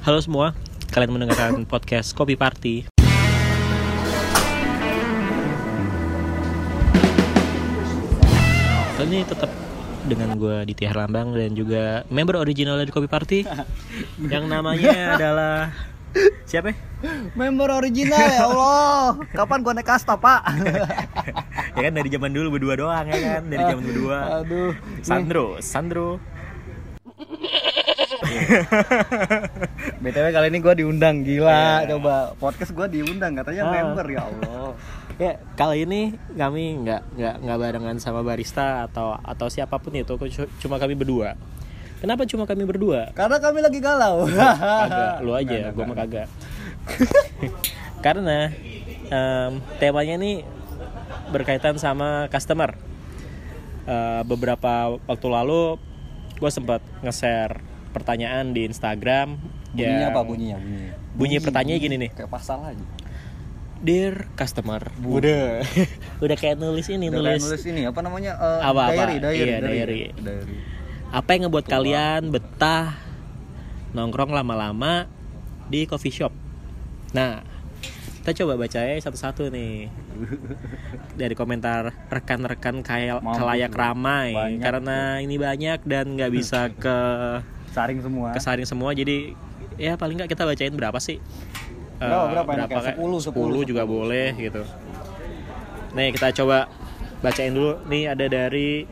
Halo semua, kalian mendengarkan podcast Kopi Party. Kali ini tetap dengan gue di Tiar Lambang dan juga member original dari Kopi Party yang namanya adalah siapa? Member original ya Allah. Kapan gua naik kasta, Pak? ya kan dari zaman dulu berdua doang ya kan, dari zaman berdua. Aduh. Sandro, Sandro. BTW kali ini gua diundang gila. Iya. Coba podcast gua diundang katanya Ah. member ya Allah. Ya kali ini kami nggak nggak nggak barengan sama barista atau atau siapa pun itu, cu- cuma kami berdua. Kenapa cuma kami berdua? Karena kami lagi galau. Kagak, lu aja, gue mah kagak. Karena em, temanya ini berkaitan sama customer. Eh, beberapa waktu lalu gue sempat nge-share pertanyaan di Instagram. Bunyinya yang- apa bunyinya? Bunyinya. Bunyi pertanyaannya gini nih. Kayak pasal aja. Dear customer. Bu- Udah. Udah kayak nulis ini, Udah kayak nulis. nulis ini apa namanya? Eh, Apa-apa? Diary, diary, Iya, diary. Diary. Apa yang ngebuat kalian betah nongkrong lama-lama di coffee shop? Nah, kita coba baca ya satu-satu nih dari komentar rekan-rekan kayak kelayak ramai Banyak karena ini banyak dan nggak bisa ke Saring semua. kesaring semua jadi ya paling nggak kita bacain berapa sih? Berapa, Eh, berapa enaknya? kayak? 10, 10 juga 10. boleh gitu. Nih kita coba bacain dulu. Nih ada dari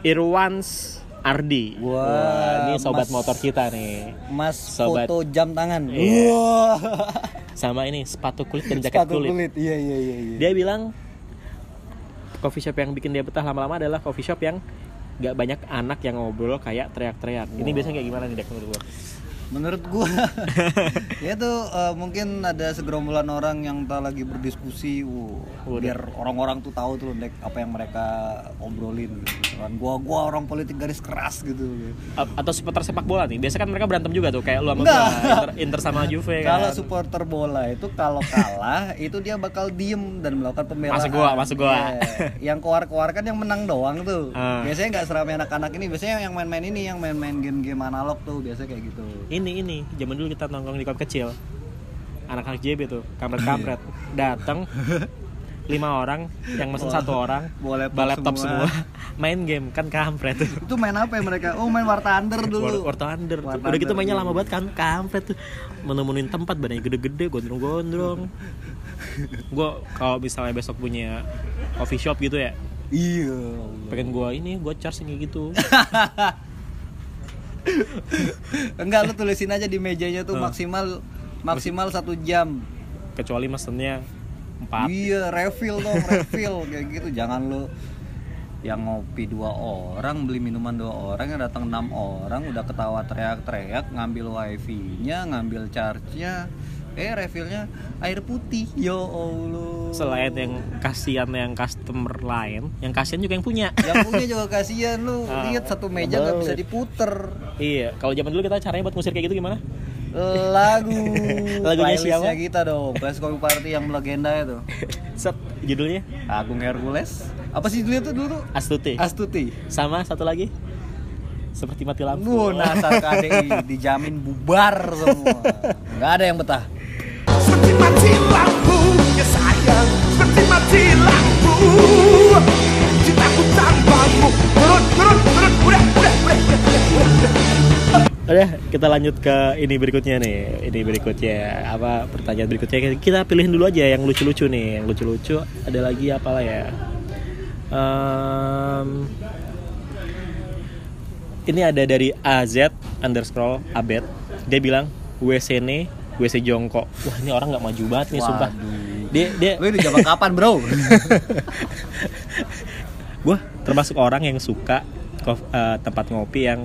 Irwans Ardi. Wah, ini sobat Mas- motor kita nih. Mas Sobat. foto jam tangan. Iya. Wah. Sama ini sepatu kulit dan jaket Sepatu kulit. kulit. Iya, iya, iya, iya. Dia bilang coffee shop yang bikin dia betah lama-lama adalah coffee shop yang gak banyak anak yang ngobrol kayak teriak-teriak. Ini biasanya kayak gimana nih Dek menurut gua? Menurut gua ya tuh eh, mungkin ada segerombolan orang yang tak lagi berdiskusi, Waduh. biar orang-orang tuh tahu tuh Dek, apa yang mereka obrolin gitu. Kan gua gua orang politik garis keras gitu. A- Atau supporter sepak bola nih. Biasanya kan mereka berantem juga tuh kayak lu sama gua, Inter, Inter sama Juve kan. Kalau supporter bola itu kalau kalah itu dia bakal diem dan melakukan pembelaan. Masuk gua, masuk gua. Iya. Yang keluar-keluar kan yang menang doang tuh. Ah. Biasanya nggak seramai anak-anak ini, biasanya yang main-main ini, yang main-main game-game analog tuh biasanya kayak gitu. Ini ini zaman dulu kita nongkrong di kop kecil anak-anak JB tuh kampret kampret datang lima orang yang mesen satu orang Bawa laptop laptop semua. semua. main game kan kampret tuh Itu main apa ya mereka? Oh, main War Thunder War, dulu. War Thunder tuh. War udah gitu Thunder, mainnya iya. lama banget kan kampret tuh menemuin tempat badannya gede-gede gondrong-gondrong gua kalau misalnya besok punya coffee shop gitu ya Iya. pengen gua ini gua charge kayak gitu Enggak lu tulisin aja di mejanya tuh maksimal maksimal satu jam. kecuali mesennya empat Iya, refill dong, refill kayak gitu. Jangan lu yang ngopi dua orang, beli minuman dua orang, yang datang enam orang, udah ketawa teriak-teriak, ngambil wifi-nya, ngambil charge-nya, eh refillnya air putih. Ya Allah. selain yang kasihan yang customer lain yang kasihan juga yang punya. Yang punya juga kasihan lu. Ah, lihat satu meja nggak bisa diputer. Iya, kalau zaman dulu kita caranya buat musir kayak gitu gimana? lagu. Lagunya siapa? kita dong Kopi Party yang legenda itu. Set, judulnya? Agung Hercules. Apa sih judulnya tuh dulu? Tuh Astuti. Astuti. Sama satu lagi? Seperti mati lampu. Nasar KDI dijamin bubar semua. Nggak ada yang betah Udah, kita lanjut ke ini berikutnya nih. Ini berikutnya apa pertanyaan berikutnya kita pilihin dulu aja yang lucu-lucu nih. Yang lucu-lucu ada lagi apalah ya? Em, ini ada dari AZ underscore Abed. Dia bilang WC nih WC jongkok. Wah ini orang nggak maju banget nih sumpah. Dia dia lu di zaman kapan bro? Gue termasuk orang yang suka eh, tempat ngopi yang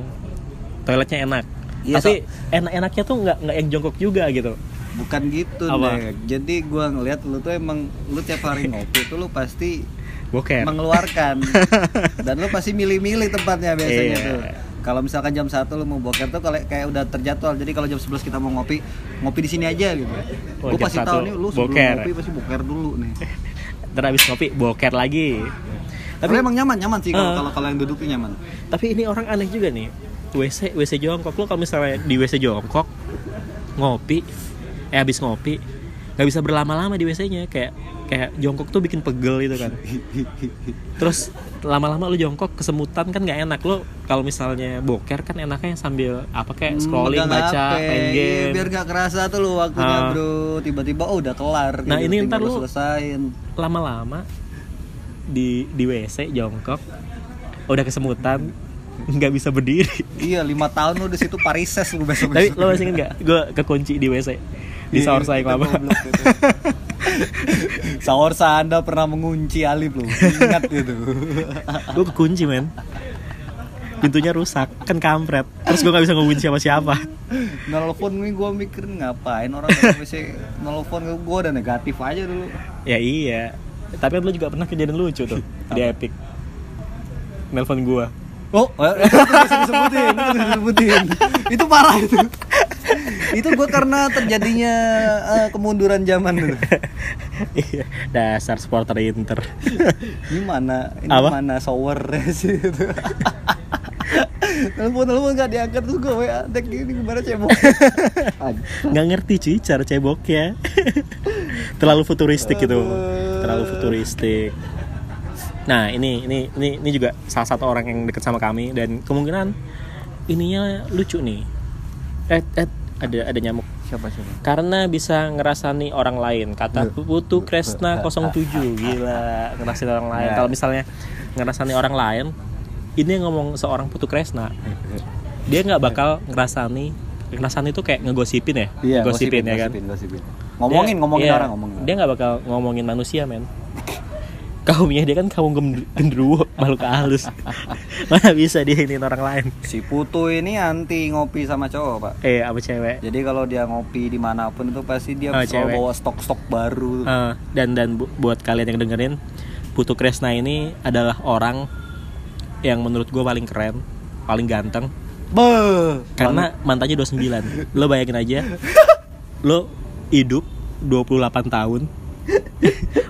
toiletnya enak. Iya, tapi enak-enaknya tuh nggak nggak yang jongkok juga gitu. Bukan gitu Apa? deh jadi gua ngeliat lu tuh emang lu tiap hari ngopi tuh lu pasti boker mengeluarkan. Dan lu pasti milih-milih tempatnya biasanya Iya. tuh kalau misalkan jam 1 lu mau boker tuh kalau kayak udah terjadwal jadi kalau jam 11 kita mau ngopi ngopi di sini aja gitu. Oh, gue pasti satu tahu nih lu sebelum boker. ngopi pasti boker dulu nih. Ntar habis ngopi boker lagi. Tapi emang nyaman nyaman sih kalau Ah. kalau yang duduk tuh nyaman. Tapi ini orang aneh juga nih WC WC jongkok. Lo kalau misalnya di WC jongkok ngopi eh habis ngopi nggak bisa berlama-lama di WC-nya kayak kayak jongkok tuh bikin pegel gitu kan. Terus lama-lama lu jongkok kesemutan kan nggak enak. Lo kalau misalnya boker kan enaknya sambil apa kayak Hmm, scrolling megang baca HP. main Iya, game. biar gak kerasa tuh lu waktunya Ah. bro tiba-tiba oh udah kelar Nah, gitu, ini ntar lu- selesain. lama-lama di di WC jongkok udah kesemutan nggak bisa berdiri. Iya lima tahun lu di situ parises lu besok tapi lo masih inget nggak? Gue kekunci di WC di sahur saya lama Sahur Anda pernah mengunci Alif lu Ingat gitu gue kekunci men. Pintunya rusak kan kampret. Terus gue nggak bisa ngomongin siapa siapa. Nelfon nih gue mikir ngapain orang WC Nelfon gue udah negatif aja dulu. Ya iya. Tapi lo juga pernah kejadian lucu tuh di epic. Nelpon gue Oh, itu bisa disebutin, itu bisa disebutin. itu parah itu. itu gue karena terjadinya eh, kemunduran zaman dulu. Iya, dasar supporter Inter Ini mana, ini Apa? mana shower sih itu. telepon telepon gak diangkat terus gue WA dek ini gimana cebok. nggak ngerti cuy cara ceboknya terlalu futuristik gitu terlalu futuristik nah ini ini ini ini juga salah satu orang yang deket sama kami dan kemungkinan ininya lucu nih eh, eh ada ada nyamuk. Siapa siapa? karena bisa ngerasani orang lain. Kata Putu Kresna 07 gila. Ngerasain orang lain. Kalau misalnya ngerasani orang lain ini yang ngomong seorang Putu Kresna. Dia nggak bakal ngerasani ngerasani itu kayak ngegosipin ya? Iya, gosipin, ya kan? gosipin, gosipin. Ngomongin, Dia- ngomongin iya, orang, ngomongin. dia nggak bakal ngomongin manusia men kaumnya dia kan kaum gendruwo makhluk halus mana bisa dia ini orang lain Si Putu ini anti ngopi sama cowok, Pak. eh apa cewek Jadi kalau dia ngopi di mana pun itu pasti dia Oh, selalu bawa stok-stok baru. Eh, dan dan bu- buat kalian yang dengerin Putu Kresna ini adalah orang yang menurut gue paling keren paling ganteng Beuh. karena mantannya 29 lo bayangin aja lo hidup 28 tahun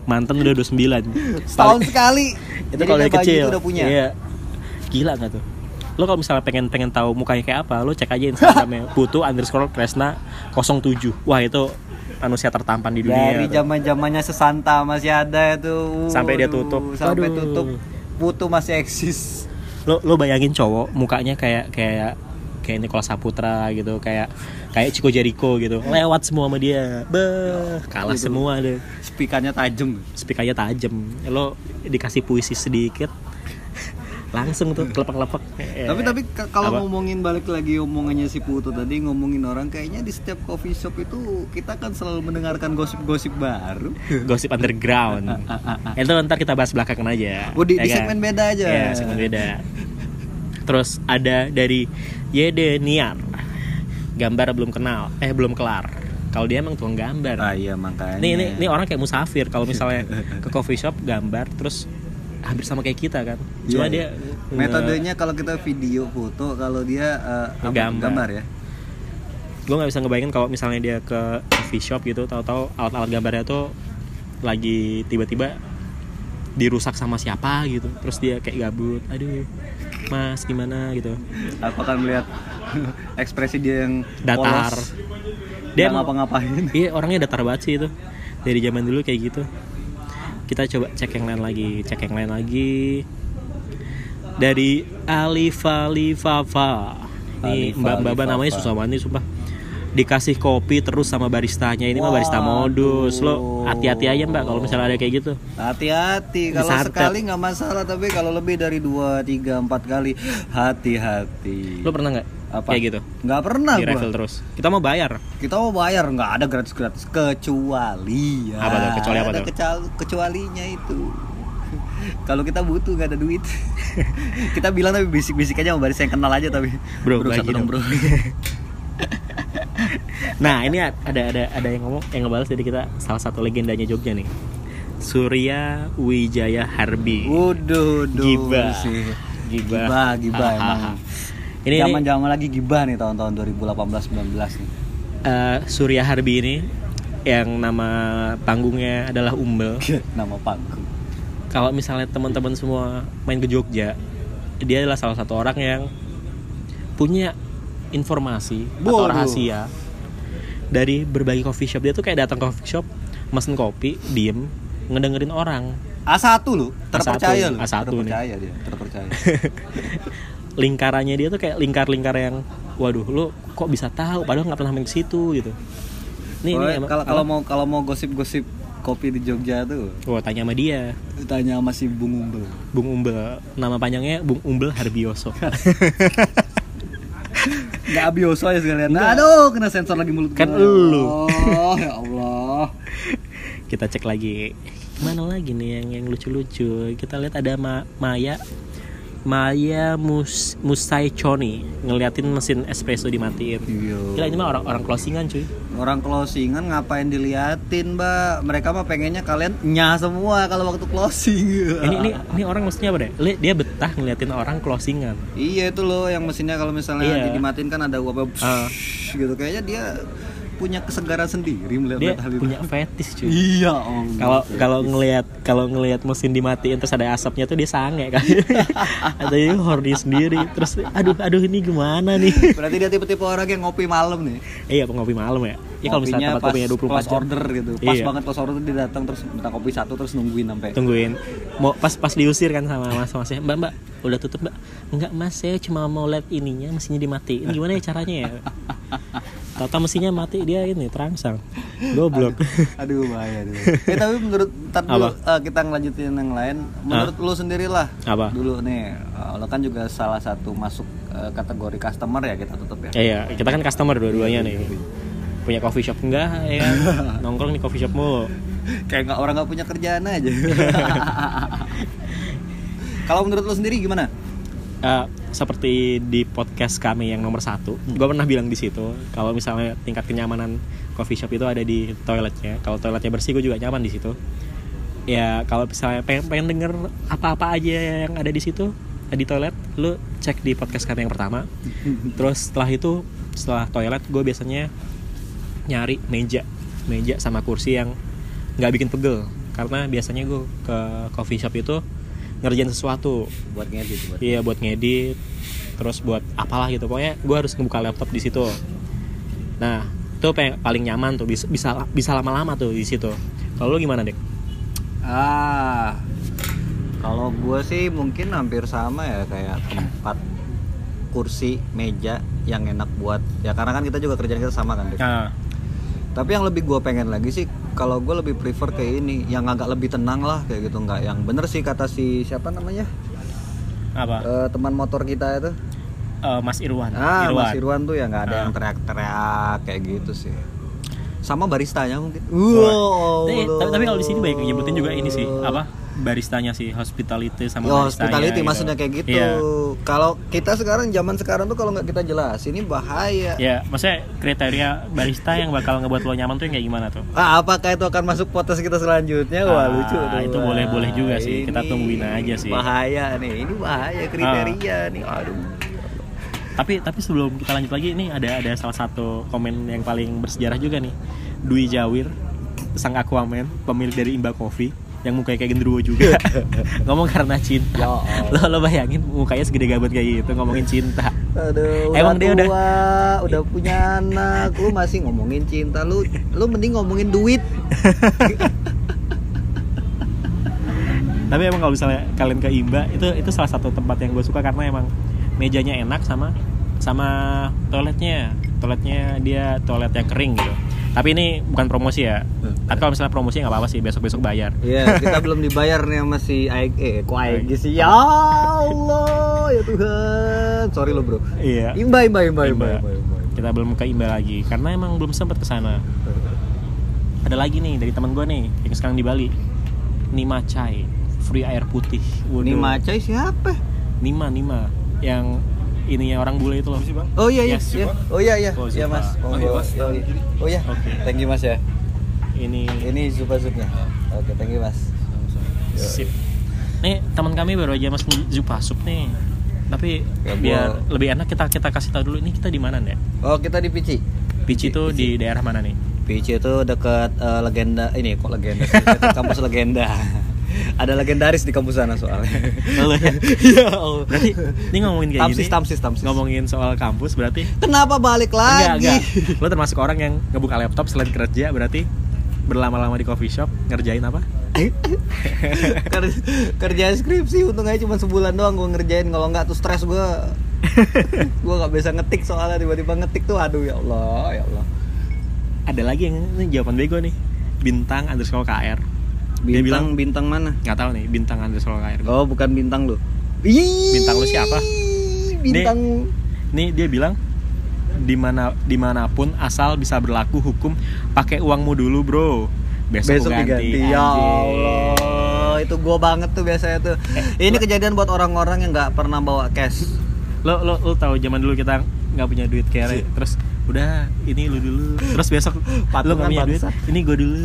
mantan udah 29 setahun sekali. itu Jadi kalau dari bagi kecil itu udah punya. iya gila nggak tuh lo kalau misalnya pengen pengen tahu mukanya kayak apa lo cek aja instagramnya putu underscore kresna 07 wah itu manusia tertampan di dunia Dari zaman zamannya sesanta masih ada itu. Sampai dia tutup. Sampai Aduh. tutup. Putu masih eksis. lo lo bayangin cowok mukanya kayak kayak kayak Nicholas Saputra gitu kayak kayak Chico Jericho gitu lewat semua sama dia beh kalah Gitu. semua deh Spikannya tajam. speakernya tajam lo dikasih puisi sedikit langsung tuh kelepek-kelepek Eh, Tapi tapi kalau ngomongin balik lagi omongannya si Putu tadi ngomongin orang kayaknya di setiap coffee shop itu kita kan selalu mendengarkan gosip-gosip baru. gosip underground itu ntar kita bahas belakangan aja Oh, di- ya di kan? segmen beda aja. Iya, segmen beda terus ada dari Yede Niar gambar belum kenal eh belum kelar kalau dia emang tukang gambar Ah iya makanya. ini ini ini orang kayak musafir kalau misalnya ke coffee shop gambar terus hampir sama kayak kita kan cuma Iya, dia iya. metodenya kalau kita video foto kalau dia apa, Gambar. gambar ya. gue nggak bisa ngebayangin kalau misalnya dia ke coffee shop gitu tahu-tahu alat-alat gambarnya tuh lagi tiba-tiba dirusak sama siapa gitu terus dia kayak gabut aduh mas gimana gitu. Aku akan melihat ekspresi dia yang datar. polos, dia ngapa-ngapain. iya orangnya datar banget sih itu. Dari zaman dulu kayak gitu. Kita coba cek yang lain lagi cek yang lain lagi. Dari Alifa Lifafa ini mbak mbak namanya susah banget nih sumpah dikasih kopi terus sama baristanya ini mah barista modus lo hati-hati aja mbak kalau misalnya ada kayak gitu Hati-hati kalau sekali nggak masalah tapi kalau lebih dari dua tiga empat kali hati-hati. lo pernah nggak Apa? kayak gitu Nggak pernah di refill terus kita mau bayar Kita mau bayar nggak ada gratis gratis kecuali ya. Apa tuh? Kecuali apa ada tuh? kecal- kecualinya itu. Kalau kita butuh nggak ada duit, kita bilang tapi bisik-bisik aja sama baris yang kenal aja tapi. Bro, bagi satu dong dong. bro. Nah ini ada ada ada yang ngomong yang ngebalas dari kita salah satu legendanya Jogja nih Surya Wijaya Harbi Waduh, duh, Gibah. sih. Gibah, gibah Hahaha. emang. Ini ini Zaman-zaman lagi gibah nih tahun-tahun 2018 19 nih. eh, Surya Harbi ini yang nama panggungnya adalah Umbel. Nama panggung. Kalau misalnya teman-teman semua main ke Jogja, dia adalah salah satu orang yang punya informasi atau Waduh. rahasia dari berbagai coffee shop dia tuh kayak datang ke coffee shop mesen kopi diem ngedengerin orang A1 lu, terpercaya lu. A1 nih. terpercaya dia, terpercaya. lingkarannya dia tuh kayak lingkar-lingkar yang waduh lu kok bisa tahu padahal nggak pernah main ke situ gitu nih nih kalau kalau mau kalau mau gosip-gosip kopi di Jogja tuh Wah, tanya sama dia tanya sama si Bung Umbel. Bung Umbel nama panjangnya Bung Umbel Harbioso Nggak abioso ya sekalian. Aduh, kena sensor lagi mulut Kan elu. Oh, ya Allah. kita cek lagi mana lagi nih yang yang lucu-lucu kita lihat ada Ma- Maya Maya Mus Musai Choni ngeliatin mesin espresso dimatiin Iya. Gila ini mah orang orang closingan cuy Orang closingan ngapain diliatin, Mbak? Mereka mah pengennya kalian nyah semua kalau waktu closing. ini ini ini orang maksudnya apa deh dia betah ngeliatin orang closingan Iya itu loh yang mesinnya kalau misalnya Iya. dimatiin kan ada apa Ah. gitu kayaknya dia punya kesegaran sendiri melihat dia hal itu. punya fetish cuy Iya, Om. kalau kalau ngelihat kalau ngelihat mesin dimatiin terus ada asapnya tuh dia sange kan atau dia horny sendiri terus aduh aduh ini gimana nih Berarti dia tipe-tipe orang yang ngopi malam nih. iya ngopi malam ya ya kalau misalnya tempat pas kopinya 24 close jam order gitu. Pas Iya. banget close order dia datang terus minta kopi satu terus nungguin sampai. tungguin mau pas pas diusir kan sama mas masnya mbak mbak udah tutup mbak enggak mas saya cuma mau lihat ininya mesinnya dimatiin gimana ya caranya ya Tata mesinnya mati dia ini terangsang goblok Aduh bahaya aduh. Eh tapi menurut ntar dulu eh, kita ngelanjutin yang lain. Menurut lu sendiri lah. Apa? Dulu nih, eh, lo kan juga salah satu masuk eh, kategori customer ya kita tutup ya. ya, ya kita kan customer dua-duanya nih punya coffee shop enggak ya kan? nongkrong di coffee shop mulu Kayak nggak orang nggak punya kerjaan aja. Kalau menurut lo sendiri gimana? Eh, seperti di podcast kami yang nomor satu, gue pernah bilang di situ kalau misalnya tingkat kenyamanan coffee shop itu ada di toiletnya. Kalau toiletnya bersih, gue juga nyaman di situ. Ya kalau misalnya pengen, pengen denger apa-apa aja yang ada di situ eh, di toilet, lu cek di podcast kami yang pertama. Terus setelah itu, setelah toilet, gue biasanya nyari meja, meja sama kursi yang nggak bikin pegel. Karena biasanya gue ke coffee shop itu ngerjain sesuatu Buat ngedit buat. Iya buat ngedit, terus buat apalah gitu. Pokoknya gue harus ngebuka laptop di situ. Nah, itu paling nyaman tuh bisa bisa bisa lama-lama tuh di situ. Kalau lu gimana dek? Ah, kalau gue sih mungkin hampir sama ya kayak tempat kursi, meja yang enak buat ya karena kan kita juga kerjaan kita sama kan. Dik. Nah, Tapi yang lebih gue pengen lagi sih kalau gue lebih prefer kayak ini yang agak lebih tenang lah kayak gitu nggak yang bener sih kata si siapa namanya apa? Eh, teman motor kita itu Eh, Mas Irwan. ah Mas Irwan tuh ya nggak ada Ah. yang teriak-teriak kayak gitu sih sama baristanya mungkin. Tapi, tapi, tapi kalau di sini banyak yang nyebutin juga ini sih apa baristanya sih hospitality sama Yo, baristanya. hospitality gitu. maksudnya kayak gitu. Iya. Kalau kita sekarang zaman sekarang tuh kalau nggak kita jelas ini bahaya. Ya, maksudnya kriteria barista yang bakal ngebuat lo nyaman tuh yang kayak gimana tuh? Ah, apakah itu akan masuk podcast kita selanjutnya? Wah, Ah, lucu tuh. itu Wah, boleh-boleh juga sih. Kita ini tungguin aja sih. Ah. Bahaya nih. Ini bahaya kriteria nih. Aduh. tapi tapi sebelum kita lanjut lagi ini ada ada salah satu komen yang paling bersejarah juga nih Dwi Jawir sang Aquaman pemilik dari Imba Coffee yang mukanya kayak genderuwo juga. Ngomong karena cinta. Ya lo lo bayangin mukanya segede gabut kayak gitu ngomongin cinta. Aduh, Emang dia udah- tua, udah punya anak, lu masih ngomongin cinta lu, lu mending ngomongin duit. tapi emang kalau misalnya kalian ke Imba itu itu salah satu tempat yang gue suka karena emang mejanya enak sama sama toiletnya. Toiletnya dia toilet yang kering gitu tapi ini bukan promosi ya tapi kalau misalnya promosi nggak apa-apa sih besok besok bayar Iya, kita belum dibayar nih sama si Aeg, eh, kok Aeg sih? Ya Allah, ya Tuhan. Sorry lo bro. iya Imba, imba, imba, imba, Imba. imba, imba. kita belum ke Imba lagi karena emang belum sempat ke sana ada lagi nih dari teman gue nih yang sekarang di Bali Nima Chai free air putih Waduh. Ini macai siapa? Nima Nima yang ininya orang bule itu loh Oh iya iya, Yes, iya. Oh iya iya, Oh, iya mas. Oh, iya, mas. Oh, iya. Oh iya, Oke. thank you mas ya. ini Ini zupa zupnya. Oke, thank you mas. sip nih teman kami baru aja mas Zupa Sup nih tapi Ya, biar gua- lebih enak kita kita kasih tahu dulu ini kita di mana nih Oh kita di Pici. Pici itu di daerah mana nih Pici itu dekat eh, legenda ini kok legenda sih? Kampus legenda. ada legendaris di kampus sana soalnya. Lalu ya. Iya. Allah. Berarti ini ngomongin kayak Tamsis, gini. tamsis, tamsis. Ngomongin soal kampus berarti Kenapa balik enggak lagi? enggak. Lo termasuk orang yang ngebuka laptop selain kerja berarti berlama-lama di coffee shop ngerjain apa? Ker- kerja skripsi untung aja cuma sebulan doang gue ngerjain kalau nggak tuh stres gue gue nggak bisa ngetik soalnya tiba-tiba ngetik tuh aduh ya Allah ya Allah Ada lagi yang ini jawaban bego nih. Bintang underscore KR. Dia bilang? bintang mana? Nggak tahu nih bintang underscore KR. oh bukan bintang lu. Ih, Bintang lu siapa? bintang Nih dia bilang di mana di mana pun asal bisa berlaku hukum pakai uangmu dulu bro. Besok, besok ganti, diganti. Ya. Allah itu gue banget tuh biasanya tuh. Ini kejadian buat orang-orang yang nggak pernah bawa cash. Lo lo lo tahu zaman dulu kita nggak punya duit kere. Terus udah ini lu dulu. Terus besok Patungan nggak punya duit. Ini gue dulu.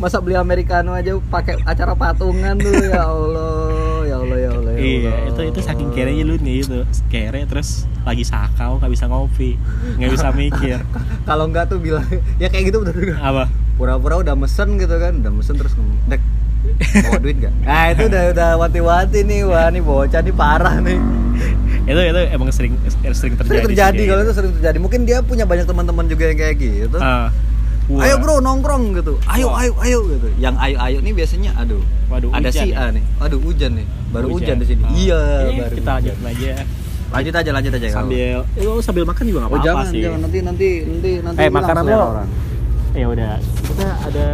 Masa beli americano aja pakai acara patungan dulu ya Allah ya Allah ya Allah ya iya Allah. itu itu saking kerenya lu nih itu kere terus lagi sakau nggak bisa ngopi nggak bisa mikir. Kalau nggak tuh bilang ya kayak gitu bener apa? Pura-pura udah mesen gitu kan udah mesen terus dek bawa duit gak? nah itu udah udah wanti-wanti nih wah nih bocah nih parah nih itu itu emang sering sering terjadi sering terjadi kalau gitu. itu sering terjadi mungkin dia punya banyak teman-teman juga yang kayak gitu wah. ayo bro nongkrong gitu ayo Wah. ayo ayo gitu yang ayo ayo nih biasanya aduh Waduh, ada hujan si ya? A nih aduh hujan nih baru hujan, di sini Ah. iya Ini baru kita hujan. lanjutin aja lanjut aja lanjut aja sambil eh, lo sambil makan juga nggak oh apa-apa jangan sih jangan nanti nanti nanti nanti Eh, makanan lo. orang. ya udah kita ada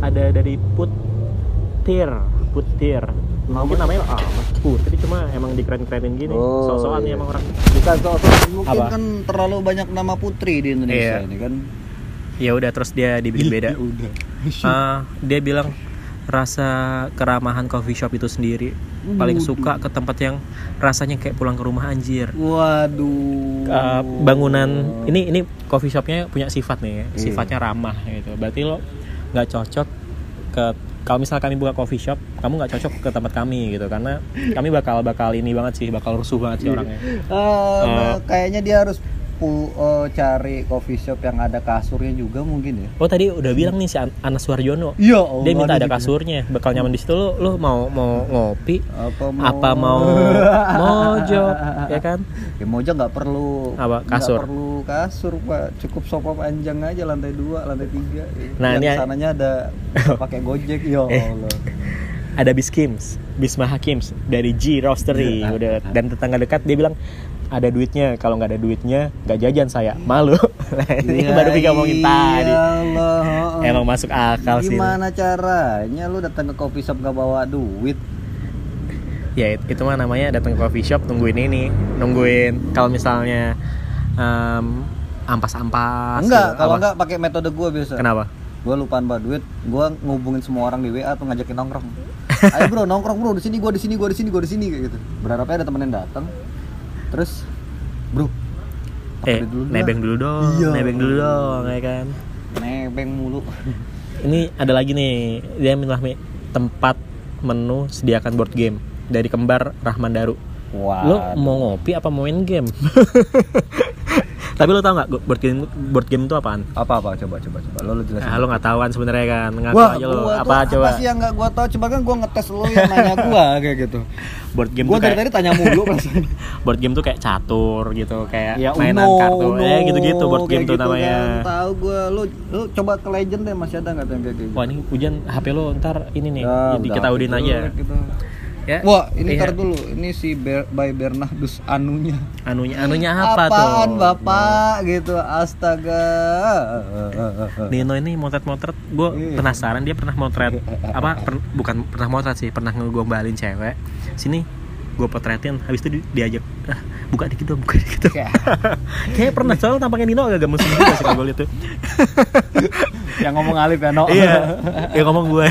ada dari putir putir mungkin namanya ah putri cuma emang dikeren-kerenin gini. Oh, so-soan iya. emang orang. Bukan soal mungkin Apa? kan terlalu banyak nama putri di Indonesia Iya. ini kan. Ya udah terus dia dibikin beda. udah. Ah, dia bilang rasa keramahan coffee shop itu sendiri paling suka ke tempat yang rasanya kayak pulang ke rumah anjir. Waduh. Uh, bangunan ini ini coffee shopnya punya sifat nih Iya. sifatnya ramah gitu. Berarti lo nggak cocok ke kalau misal kami buka coffee shop kamu nggak cocok ke tempat kami gitu karena kami bakal bakal ini banget sih bakal rusuh banget sih orangnya Eh, Eh. kayaknya dia harus pu- eh, cari coffee shop yang ada kasurnya juga mungkin ya. Oh tadi udah bilang nih si An- Anas Warjono. Iya dia minta ada kasurnya bakal nyaman di situ. Lo lo mau mau ngopi? Apa mau? Apa mau mojok ya kan? Ya moja nggak perlu Apa? Kasur? perlu kasur pak. Cukup sofa panjang aja lantai dua lantai tiga. Nah, yang ini- sananya ada pakai gojek ya Eh. Allah. ada Biskims, Bisma Hakims dari G Roastery. Udah dan tetangga dekat dia bilang ada duitnya kalau nggak ada duitnya nggak jajan saya malu Nah, ini Ya baru kita ngomongin tadi Allah. emang masuk akal sih Gimana caranya lu datang ke coffee shop gak bawa duit? ya it- itu mah namanya datang ke coffee shop nungguin ini nungguin kalau misalnya em, ampas-ampas enggak, gitu. kalau enggak pakai metode gua biasa. kenapa Gua lupaan bawa duit, gua ngubungin semua orang di WA tuh ngajakin nongkrong. Ayo bro, nongkrong bro, di sini gua di sini gua di sini gua di sini kayak gitu. Berharapnya ada temen yang datang. Terus, bro, eh dulu nebeng dulu dong Iya. nebeng dulu dong ya kan nebeng mulu. ini ada lagi nih dia nih tempat menu sediakan board game dari kembar Rahman Daru Wah. lo mau ngopi apa mau main game tapi lo tau nggak board game board game itu apaan apa apa coba coba coba lo, lo jelasin. nah, lo nggak tahu kan sebenarnya kan ngaku Wah, aja lo gua apa coba apa sih yang nggak gua tahu? Coba kan gua ngetes lo yang nanya gua kayak gitu. board game Gua tuh dari kayak tadi tanya mulu perasaan. board game tuh kayak catur gitu kayak ya mainan Uno, kartu Uno, ya gitu-gitu board game kayak tuh gitu namanya kan. Tahu gua lu lu coba ke Legend deh masih ada nggak yang kayak gitu. wah ini hujan HP lo ntar ini nih Ya, jadi kita udin gitu, aja gitu. Ya Wah, ini iya. ntar dulu. Ini si Ber by Bernardus anunya. anunya anunya apa Apaan, tuh Bapak? Gitu. Astaga. Nino ini motret-motret gue Iya. penasaran dia pernah motret apa per- bukan pernah motret sih pernah ngegombalin cewek sini gue potretin habis itu di- diajak ah, buka dikit dong buka dikit dong Kayak- kayak pernah soalnya tampaknya Nino agak gemes juga sih kalau gue tuh yang ngomong Alif ya, No. iya ya ngomong gue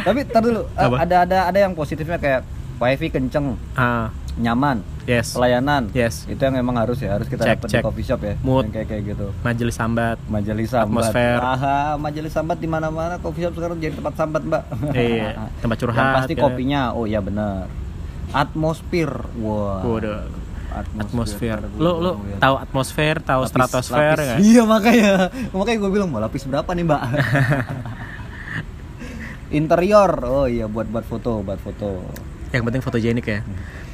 Tapi tar dulu, Apa? ada ada ada yang positifnya kayak wifi kenceng, ah nyaman, yes pelayanan. yes Itu yang memang harus ya, harus kita Cek, dapat cek. di coffee shop ya. Mood. Yang kayak kayak gitu. majelis sambat Majelis sambat. Atmosfer. Aha, majelis sambat di mana-mana coffee shop sekarang jadi tempat sambat, Mbak. iya tempat curhat Yang pasti ya. kopinya. Oh iya benar. Atmosfer. Wah. Waduh, atmosfer Ntar lo lo gua tahu atmosfer tahu stratosfer lapis. nggak? Iya makanya. Makanya gue bilang mau lapis berapa nih, Mbak? Interior. Oh iya buat buat foto, buat foto. Yang penting fotogenik ya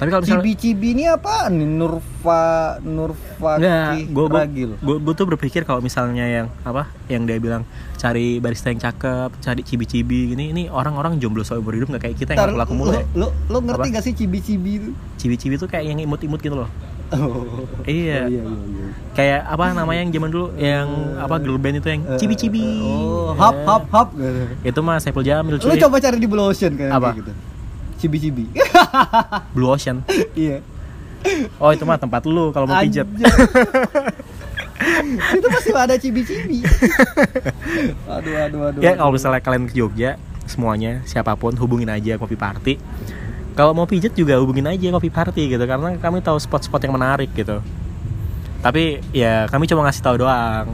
tapi kalau misalnya Cibi-cibi ini apa nih? Nurfa Nurfa gue Ragil. gue tuh berpikir kalau misalnya yang apa, yang dia bilang cari barista yang cakep, cari cibi-cibi gini, ini orang-orang jomblo seumur hidup nggak kayak kita yang laku mulu ya. Lo, lo ngerti Apa? gak sih cibi-cibi itu? Cibi-cibi tuh kayak yang imut-imut gitu loh. Oh. Iya. iya, iya, iya. Kayak apa namanya yang zaman dulu yang apa girl band itu yang cibi-cibi. Oh, hap hap hap. Itu mah Saiful Jamil Lo cuy. coba cari di Blue Ocean kayak Apa? gitu. Cibi-cibi. Blue Ocean. iya. Oh, itu mah tempat lu kalau mau pijat. Itu masih ada cibi-cibi. aduh, aduh, aduh. Ya kalau misalnya kalian ke Jogja semuanya siapa pun hubungin aja kopi party. Kalau mau pijet juga hubungin aja kopi party gitu karena kami tahu spot-spot yang menarik gitu. Tapi ya kami cuma ngasih tahu doang.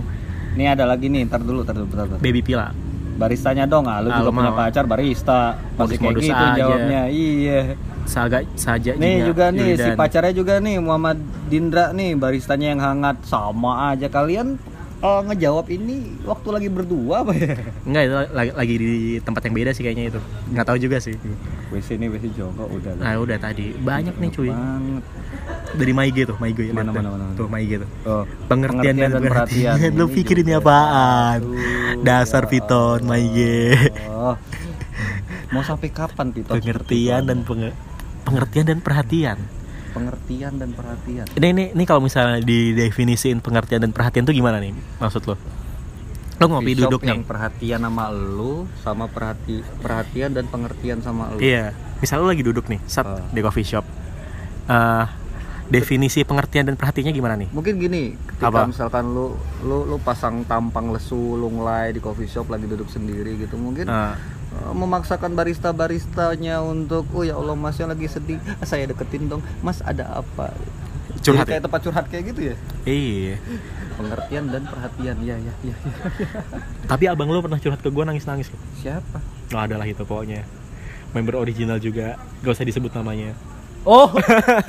Nih ada lagi nih, ntar dulu, ntar dulu, bentar, bentar. Baby Pila. Baristanya dong, ah, lu Ah, juga punya pacar barista. Pasti kayak gitu aja. jawabnya. Iya. Saga saja Nih juga nih si pacarnya juga nih Muhammad Dindra nih baristanya yang hangat sama aja kalian eh, ngejawab ini waktu lagi berdua apa ya? Enggak itu lagi, lagi di tempat yang beda sih kayaknya itu. Nggak tahu juga sih. WC ini WC Jongkok udah lah. Nah udah tadi banyak nih cuy Banget. dari Maige tuh Maige ya, Mana, mana, tuh. mana, mana. tuh Maige tuh Oh, pengertian, dan, perhatian, lu Ini pikir ini apaan Aduh, dasar ya Piton Maige Allah. Mau sampai kapan Piton? pengertian dan penge- pengertian dan perhatian pengertian dan perhatian. ini ini ini kalau misalnya didefinisiin pengertian dan perhatian tuh gimana nih maksud lo lo ngopi shop duduk yang nih perhatian sama lu sama perhati perhatian dan pengertian sama lu. iya misal lo lagi duduk nih set Ah. di coffee shop Eh, definisi pengertian dan perhatiannya gimana nih Mungkin gini, ketika Apa? misalkan lu lu lu pasang tampang lesu, lu ngelay di coffee shop lagi duduk sendiri gitu, mungkin eh, memaksakan barista-baristanya untuk, oh ya Allah Mas yang lagi sedih, ah, saya deketin dong, Mas ada apa? Curhat Jadi kayak tempat curhat kayak gitu ya. iya Pengertian dan perhatian, ya ya ya. ya. tapi abang lo pernah curhat ke gue nangis nangis lo Siapa? oh, adalah itu pokoknya member original juga gak usah disebut namanya Oh.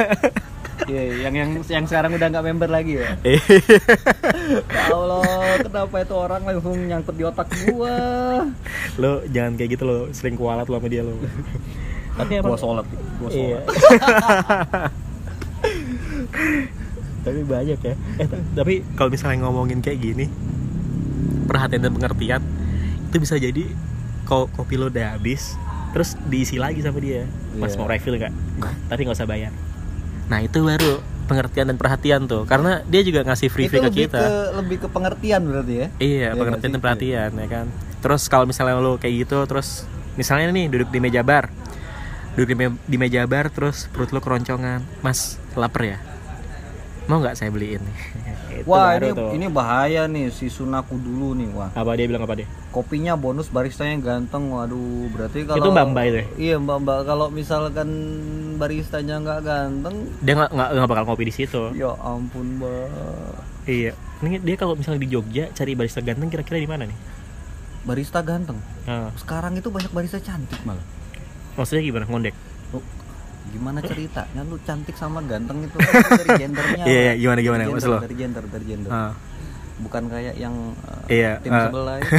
Iya, yang yang yang sekarang udah nggak member lagi ya. Eh, Ya Allah, kenapa itu orang langsung nyangkut di otak gua? lo jangan kayak gitu lo sering kualat lo sama dia lo tapi Gua emang sholat, gua Iya. sholat. tapi banyak ya eh tapi kalau misalnya ngomongin kayak gini perhatian dan pengertian itu bisa jadi ko- kopi lo udah habis terus diisi lagi sama dia pas Iya. mau refill nggak tapi nggak usah bayar nah itu baru pengertian dan perhatian tuh karena dia juga ngasih free free ke lebih kita ke lebih ke pengertian berarti ya Iya, Iya pengertian dan perhatian ya kan. Terus kalau misalnya lo kayak gitu terus misalnya nih duduk di meja bar. Duduk di, me- di meja bar terus perut lo keroncongan. Mas, lapar ya? Mau nggak saya beliin? Itu wah ini tuh. ini bahaya nih si Sunaku dulu nih wah apa dia bilang apa dia? kopinya bonus baristanya ganteng waduh berarti kalau Itu Mbak-mbak itu ya? iya mbak mbak kalau misalkan baristanya nggak ganteng Dia nggak nggak nggak bakal ngopi di situ. ya ampun mbak Iya. Ini dia kalau misalnya di Jogja cari barista ganteng kira-kira di mana nih? barista ganteng Nah, sekarang itu banyak barista cantik malah maksudnya gimana ngondek? Gimana ceritanya lu cantik sama ganteng itu kan dari gendernya Iya, iya, Pak. gimana, gimana? Dari Maksud gender, lo? dari gender dari gender Ah. bukan kayak yang uh, Iya, tim ah. sebelah itu.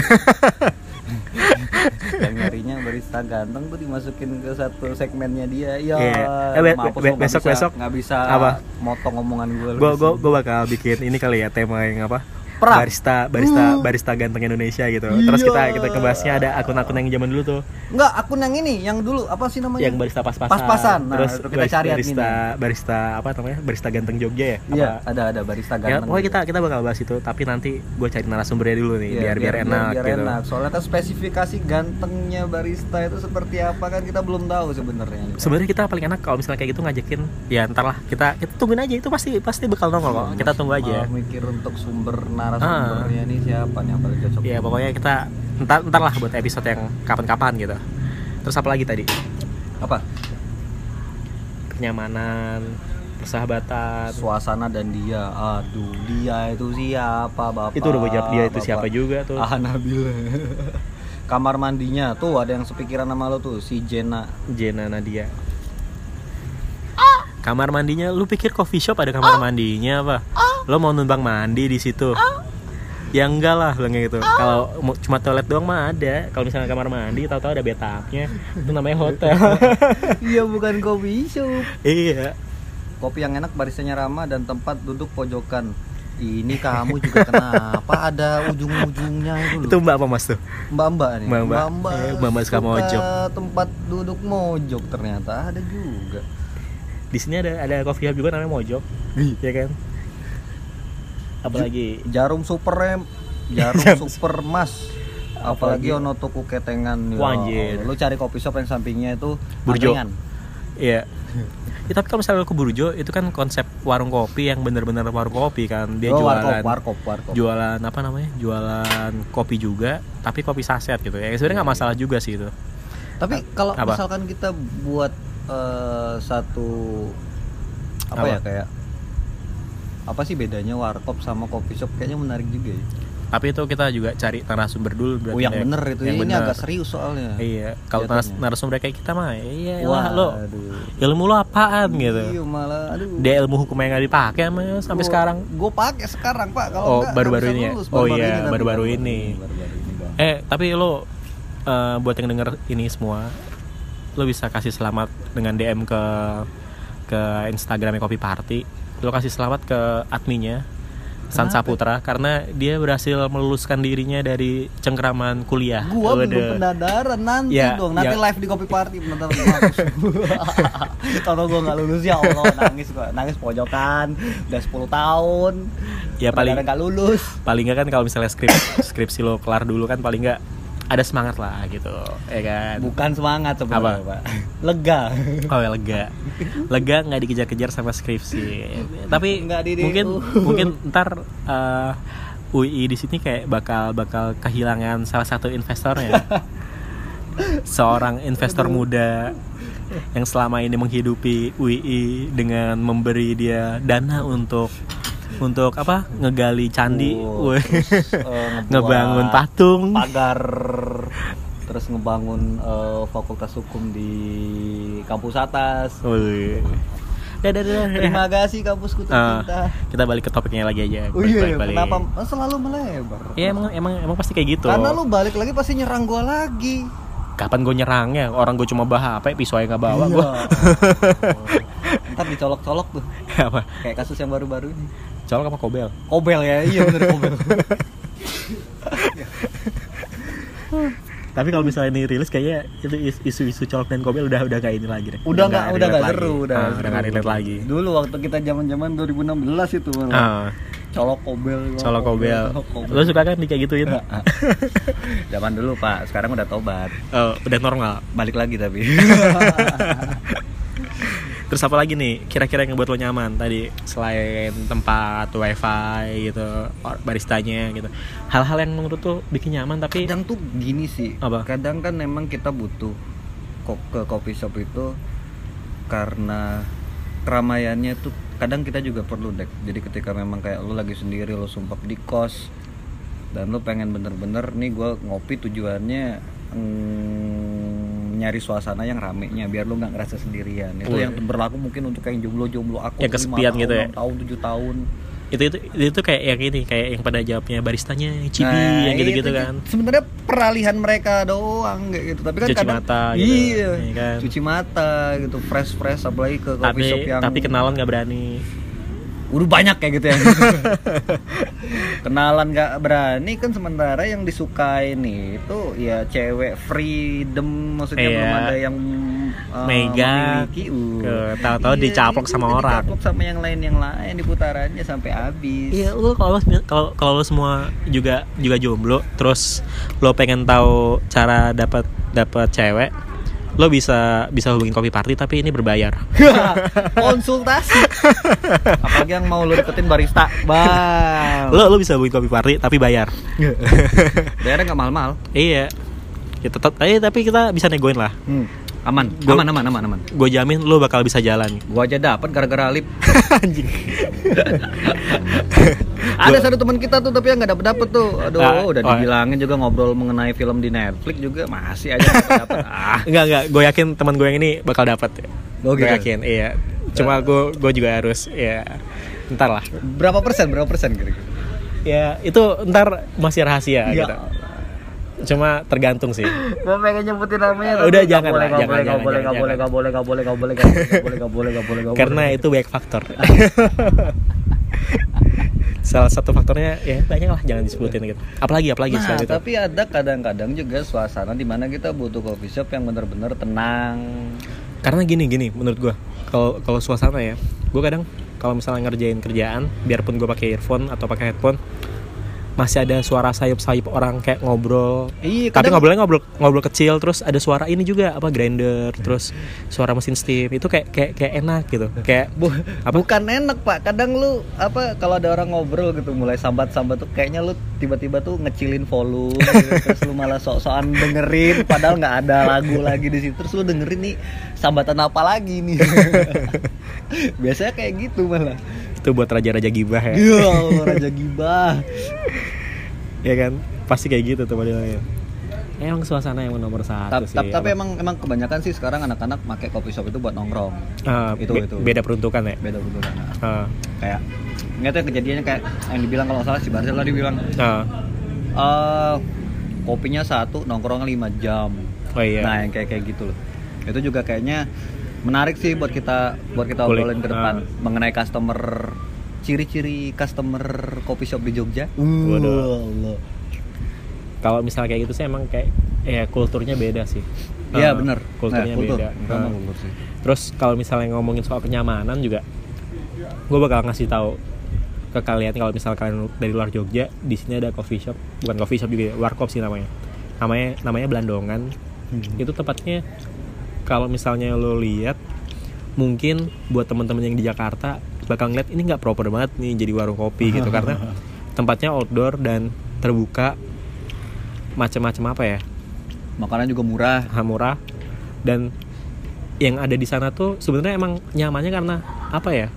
yang nyarinya barista ganteng tuh dimasukin ke satu segmennya dia ya Iya. Eh, be- besok- bisa- besok nggak bisa apa? motong omongan gue Gue gue gue bakal bikin ini kali ya tema yang apa? Perang. Barista barista barista ganteng Indonesia gitu. Terus Iya. kita kita kebahasnya ada akun-akun yang zaman dulu tuh Enggak, akun yang ini, yang dulu apa sih namanya? yang barista pas-pasan. Pas-pasan. Nah, Terus kita barista, cari barista adminnya. barista apa namanya? Barista ganteng Jogja ya? Iya, Apa? ada ada barista Ya, ganteng. pokoknya gitu. kita kita bakal bahas itu, tapi nanti gue cari narasumbernya dulu nih, Iya, biar, biar enak biar gitu. enak. Soalnya kan spesifikasi gantengnya barista itu seperti apa kan kita belum tahu sebenarnya. Sebenarnya kita paling enak kalau misalnya kayak gitu ngajakin, ya ntar lah kita kita tungguin aja itu pasti pasti bakal nongol kok. Kita tunggu aja. Mikir untuk sumber narasumbernya nih siapa nih yang paling cocok. Ya pokoknya kita ntar ntar lah buat episode yang kapan-kapan gitu. Terus apa lagi tadi? Apa? Kenyamanan, persahabatan. Suasana dan dia. Aduh, dia itu siapa, Bapak? itu udah gue jawab dia itu Bapak. siapa juga tuh. Ah, Nabila. Kamar mandinya tuh ada yang sepikiran sama lo tuh si Jena. Jena Nadia. Kamar mandinya, lu pikir coffee shop ada kamar mandinya apa? Lo mau numpang mandi di situ? ya enggak lah bilang kayak gitu. Kalau mau- cuma toilet doang mah ada. Kalau misalnya kamar mandi tahu-tahu ada bathtubnya. Itu namanya hotel. Iya bukan kopi shop. Iya. Kopi yang enak barisannya ramah dan tempat duduk pojokan. Ini kamu juga kenapa ada ujung-ujungnya itu itu mbak apa mas tuh? Mbak-mbak nih Mbak-mbak. Eh, mbak-mbak suka mojok. tempat duduk mojok. Ternyata ada juga di sini ada ada coffee hub juga namanya mojok. Ya kan? Apalagi jarum super rem. Jarum super mas. Apalagi ono ketengan ya Wah, anjir. Allah. lu cari kopi shop yang sampingnya itu Burjo. Iya. Ya, tapi kalau misalnya lu ke Burjo itu kan konsep warung kopi yang bener-bener warung kopi kan. Dia oh, jualan warkop warkop warkop jualan apa namanya? Jualan kopi juga tapi kopi saset gitu. Ya sebenarnya nggak masalah juga sih itu. Tapi kalau misalkan kita buat eh, satu apa, Apa? ya kayak apa sih bedanya warkop sama kopi shop kayaknya menarik juga ya tapi itu kita juga cari narasumber dulu berarti oh yang ya. bener itu yang ini bener. agak serius soalnya iya kalau naras- narasumber kayak kita mah iya lah lo ilmu lo apaan gitu Iya malah aduh. dia ilmu hukum yang nggak dipakai sama sampai sekarang Gue pakai sekarang pak. Kalau Oh, baru-baru ini ya? lulus. Oh iya, baru-baru baru- ini. baru-baru ini. Eh, tapi lo eh, buat yang denger ini semua, lo bisa kasih selamat dengan DM ke ke Instagramnya Kopi Party. Lo kasih selamat ke adminnya San Kenapa? Saputra karena dia berhasil meluluskan dirinya dari cengkeraman kuliah. Gua belum Waduh. pendadaran nanti Ya, dong. Nanti ya. live di kopi party pendadaran. Kalau gua nggak lulus ya Allah nangis gua. Nangis pojokan. Udah 10 tahun. Ya paling nggak lulus. paling nggak kan kalau misalnya skrip skripsi lo kelar dulu kan paling nggak ada semangat lah gitu, ya kan? Bukan semangat sebenarnya? Pak. Lega. Oh ya lega, lega nggak dikejar-kejar sama skripsi. Tapi Nggak di mungkin mungkin ntar eh, UI di sini kayak bakal bakal kehilangan salah satu investornya. Seorang investor muda yang selama ini menghidupi UI dengan memberi dia dana untuk untuk apa ngegali candi, Oh, Wih. terus, ngebuat ngebangun patung. pagar terus ngebangun eh, fakultas hukum di kampus atas. Wih. Dadah, dadah, dadah. Terima kasih kampusku Ah, tercinta. kita balik ke topiknya lagi aja. Oh iya, Balik, iya. balik, kenapa balik. selalu melebar? Ya emang emang emang pasti kayak gitu. Karena lu balik lagi pasti nyerang gua lagi. Kapan gue nyerangnya? Orang gue cuma bawa HP, pisau aja nggak bawa Iya. gue. Ntar dicolok-colok tuh. apa? Kayak kasus yang baru-baru ini. Colok apa kobel? Kobel ya, iya bener kobel. Tapi kalau misalnya ini rilis kayaknya itu is- isu-isu colok dan kobel udah udah kayak ini lagi deh. udah nggak udah nggak seru, udah. Ah, nggak udah nggak relate lagi. Dulu waktu kita zaman-zaman 2016 itu malah. Ah, Colok kobel. colok kobel. colok kobel. Lo suka kan kayak gituin? Zaman dulu, Pak. Sekarang udah tobat. Oh, udah normal. Balik lagi tapi. Terus apa lagi nih? Kira-kira yang buat lo nyaman tadi selain tempat wifi gitu, baristanya gitu. Hal-hal yang menurut lo bikin nyaman tapi kadang tuh gini sih Apa? kadang kan memang kita butuh ke coffee shop itu karena keramaiannya tuh kadang kita juga perlu dek jadi ketika memang kayak lu lagi sendiri lu sumpah di kos dan lu pengen bener-bener nih gua ngopi tujuannya mm, nyari suasana yang ramenya biar lu nggak ngerasa sendirian itu Wih. yang berlaku mungkin untuk kayak jomblo-jomblo aku Yang kesepian gitu tahun, ya? tahun tujuh tahun itu itu itu kayak yang ini kayak yang pada jawabnya baristanya cibi Nah, yang gitu-gitu itu kan Sebenarnya peralihan mereka doang kayak gitu. Tapi kan Cuci kadang mata gitu, Iya. iya kan? Cuci mata gitu, fresh fresh apalagi ke coffee tapi shop yang tapi kenalan nggak berani udah banyak kayak gitu ya. kenalan nggak berani kan sementara yang disukai nih itu ya cewek freedom maksudnya Iya. belum ada yang uh, Mega, memiliki. Uh. tahu-tahu Iya, dicaplok itu sama orang. Dicaplok sama yang lain yang lain di putarannya sampai habis. Iya, lu kalau kalau kalau lo semua juga juga jomblo, terus lo pengen tahu cara dapat dapat cewek, lo bisa bisa hubungin kopi party tapi ini berbayar. konsultasi apalagi yang mau lu deketin barista bang Lo lo bisa hubungin kopi party tapi bayar. bayarnya nggak mahal-mahal iya. Kita tetap eh tapi kita bisa negoin lah. hmm. Aman Gua- aman aman aman aman Gue jamin lo bakal bisa jalan. gua aja dapat gara-gara lip Anjing. ada satu teman kita tuh tapi yang nggak dapet dapet tuh aduh Ah, udah oh. dibilangin juga ngobrol mengenai film di Netflix juga masih aja nggak dapet ah Enggak enggak, gue yakin teman gue yang ini bakal dapat. Oh, Gue gitu? yakin, iya. Cuma gue gue juga harus ya ntar lah. berapa persen berapa persen kira-kira ya itu ntar masih rahasia Ya. gitu cuma tergantung sih Gue pengen nyebutin namanya Udah, jangan boleh, jangan, boleh, jangan, boleh, jangan. nggak boleh, nggak boleh, nggak boleh, nggak boleh, nggak boleh, nggak boleh, nggak boleh, karena itu banyak faktor salah satu faktornya ya banyak lah jangan disebutin gitu apalagi apalagi Nah, selain itu tapi ada kadang-kadang juga suasana di mana kita butuh coffee shop yang benar-benar tenang. karena gini gini menurut gua kalau kalau suasana ya gua kadang kalau misalnya ngerjain kerjaan biarpun gua pakai earphone atau pakai headphone masih ada suara sayup-sayup orang kayak ngobrol. Iya, tapi kadang- ngobrolnya ngobrol ngobrol kecil terus ada suara ini juga apa grinder terus suara mesin steam. Itu kayak kayak kayak enak gitu. Kayak Bu, Apa? bukan enak pak. Kadang lu apa kalau ada orang ngobrol gitu mulai sambat-sambat tuh kayaknya lu tiba-tiba tuh ngecilin volume gitu, terus lu malah sok-sokan dengerin padahal nggak ada lagu lagi di situ. Terus lu dengerin nih sambatan apa lagi nih? Biasanya kayak gitu malah itu buat raja-raja gibah ya. Ya Allah, raja gibah. Ya kan? Pasti kayak gitu tuh modelnya. Emang suasana yang nomor satu Tap- sih tap- tapi emang emang kebanyakan sih sekarang anak-anak pakai coffee shop itu buat nongkrong. Ah, itu, be- itu. beda peruntukan ya? Beda betul Ah, kayak nggak tahu kejadiannya kayak yang dibilang kalau salah si Barcel tadi bilang ah. eh kopinya satu nongkrong 5 jam. Oh iya. Nah yang kayak kayak gitu loh. Itu juga kayaknya menarik sih buat kita buat kita Kulik. obrolin ke depan Ah. mengenai customer ciri-ciri customer coffee shop di Jogja Waduh. Allah. kalau misalnya kayak gitu sih emang kayak ya kulturnya beda sih Iya Ah, bener kulturnya Nah, kultur. beda Ah. kultur sih. terus kalau misalnya ngomongin soal kenyamanan juga gue bakal ngasih tahu ke kalian kalau misalnya kalian dari luar Jogja di sini ada coffee shop bukan coffee shop juga ya warkop sih namanya namanya namanya Belandongan Hmm. itu tempatnya kalau misalnya lo lihat mungkin buat teman-teman yang di Jakarta bakal ngeliat ini nggak proper banget nih jadi warung kopi gitu. Karena tempatnya outdoor dan terbuka macam-macam apa ya? Makanan juga murah. Murah. Dan yang ada di sana tuh sebenarnya emang nyamannya karena apa ya?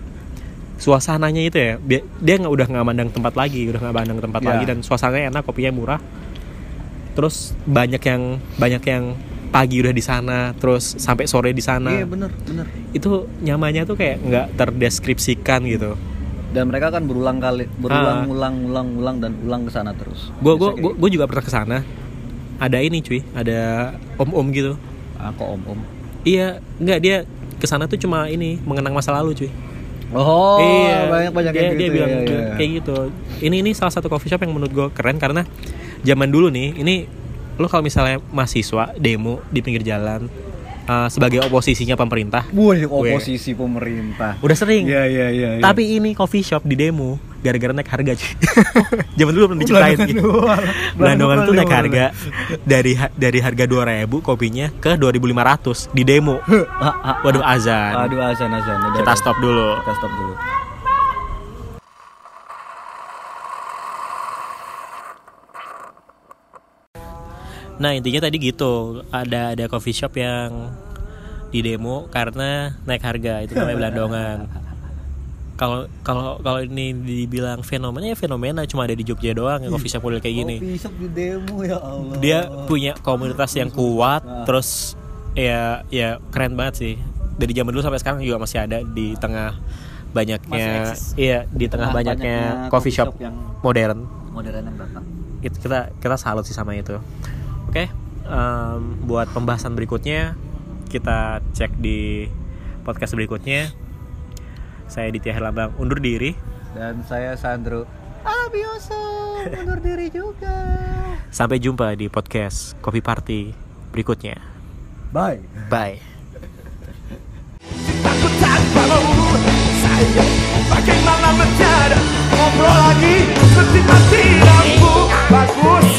Suasananya itu ya dia nggak udah nggak mandang tempat lagi udah nggak mandang tempat Ya. lagi dan suasananya enak kopinya murah. Terus banyak yang banyak yang pagi udah di sana terus sampai sore di sana. Iya bener bener. Itu nyamannya tuh kayak nggak terdeskripsikan gitu. Dan mereka kan berulang kali berulang Ah. ulang ulang ulang dan ulang ke sana terus. Gue gue gue juga pernah ke sana. Ada ini cuy. Ada om om gitu. Ah, kok om om iya nggak dia ke sana tuh cuma ini mengenang masa lalu cuy. Oh iya. banyak banyak dia, kayak dia gitu bilang ya, ya. kayak gitu. Ini ini salah satu coffee shop yang menurut gue keren karena zaman dulu nih ini lo kalau misalnya mahasiswa demo di pinggir jalan uh, sebagai oposisinya pemerintah Wih, oposisi pemerintah. udah sering Iya, iya, iya. iya. tapi ini coffee shop di demo gara-gara naik harga cuy zaman dulu pernah diceritain gitu. Belandongan tuh naik harga dari dari harga 2000 kopinya ke 2500 di demo waduh azan Aduh, azan azan. Udah, kita stop dulu Kita stop dulu. Nah intinya tadi gitu ada ada coffee shop yang di demo karena naik harga itu namanya belandongan. Kalau kalau kalau ini dibilang fenomena ya fenomena cuma ada di Jogja doang yang coffee shop model kayak gini. Kopi shop di demo ya Allah. Dia punya komunitas yang kuat terus ya ya keren banget sih. Dari zaman dulu sampai sekarang juga masih ada di tengah banyaknya iya di tengah Tengah banyaknya banyaknya coffee coffee shop shop yang modern modern yang datang. kita kita salut sih sama itu oke em, buat pembahasan berikutnya kita cek di podcast berikutnya saya Ditya Herlambang undur diri Dan saya Sandro. Abioso undur diri juga. sampai jumpa di podcast Kopi Party berikutnya Bye. bye Sayang bagaimana menjadi Ngobrol lagi seperti mati lampu Bagus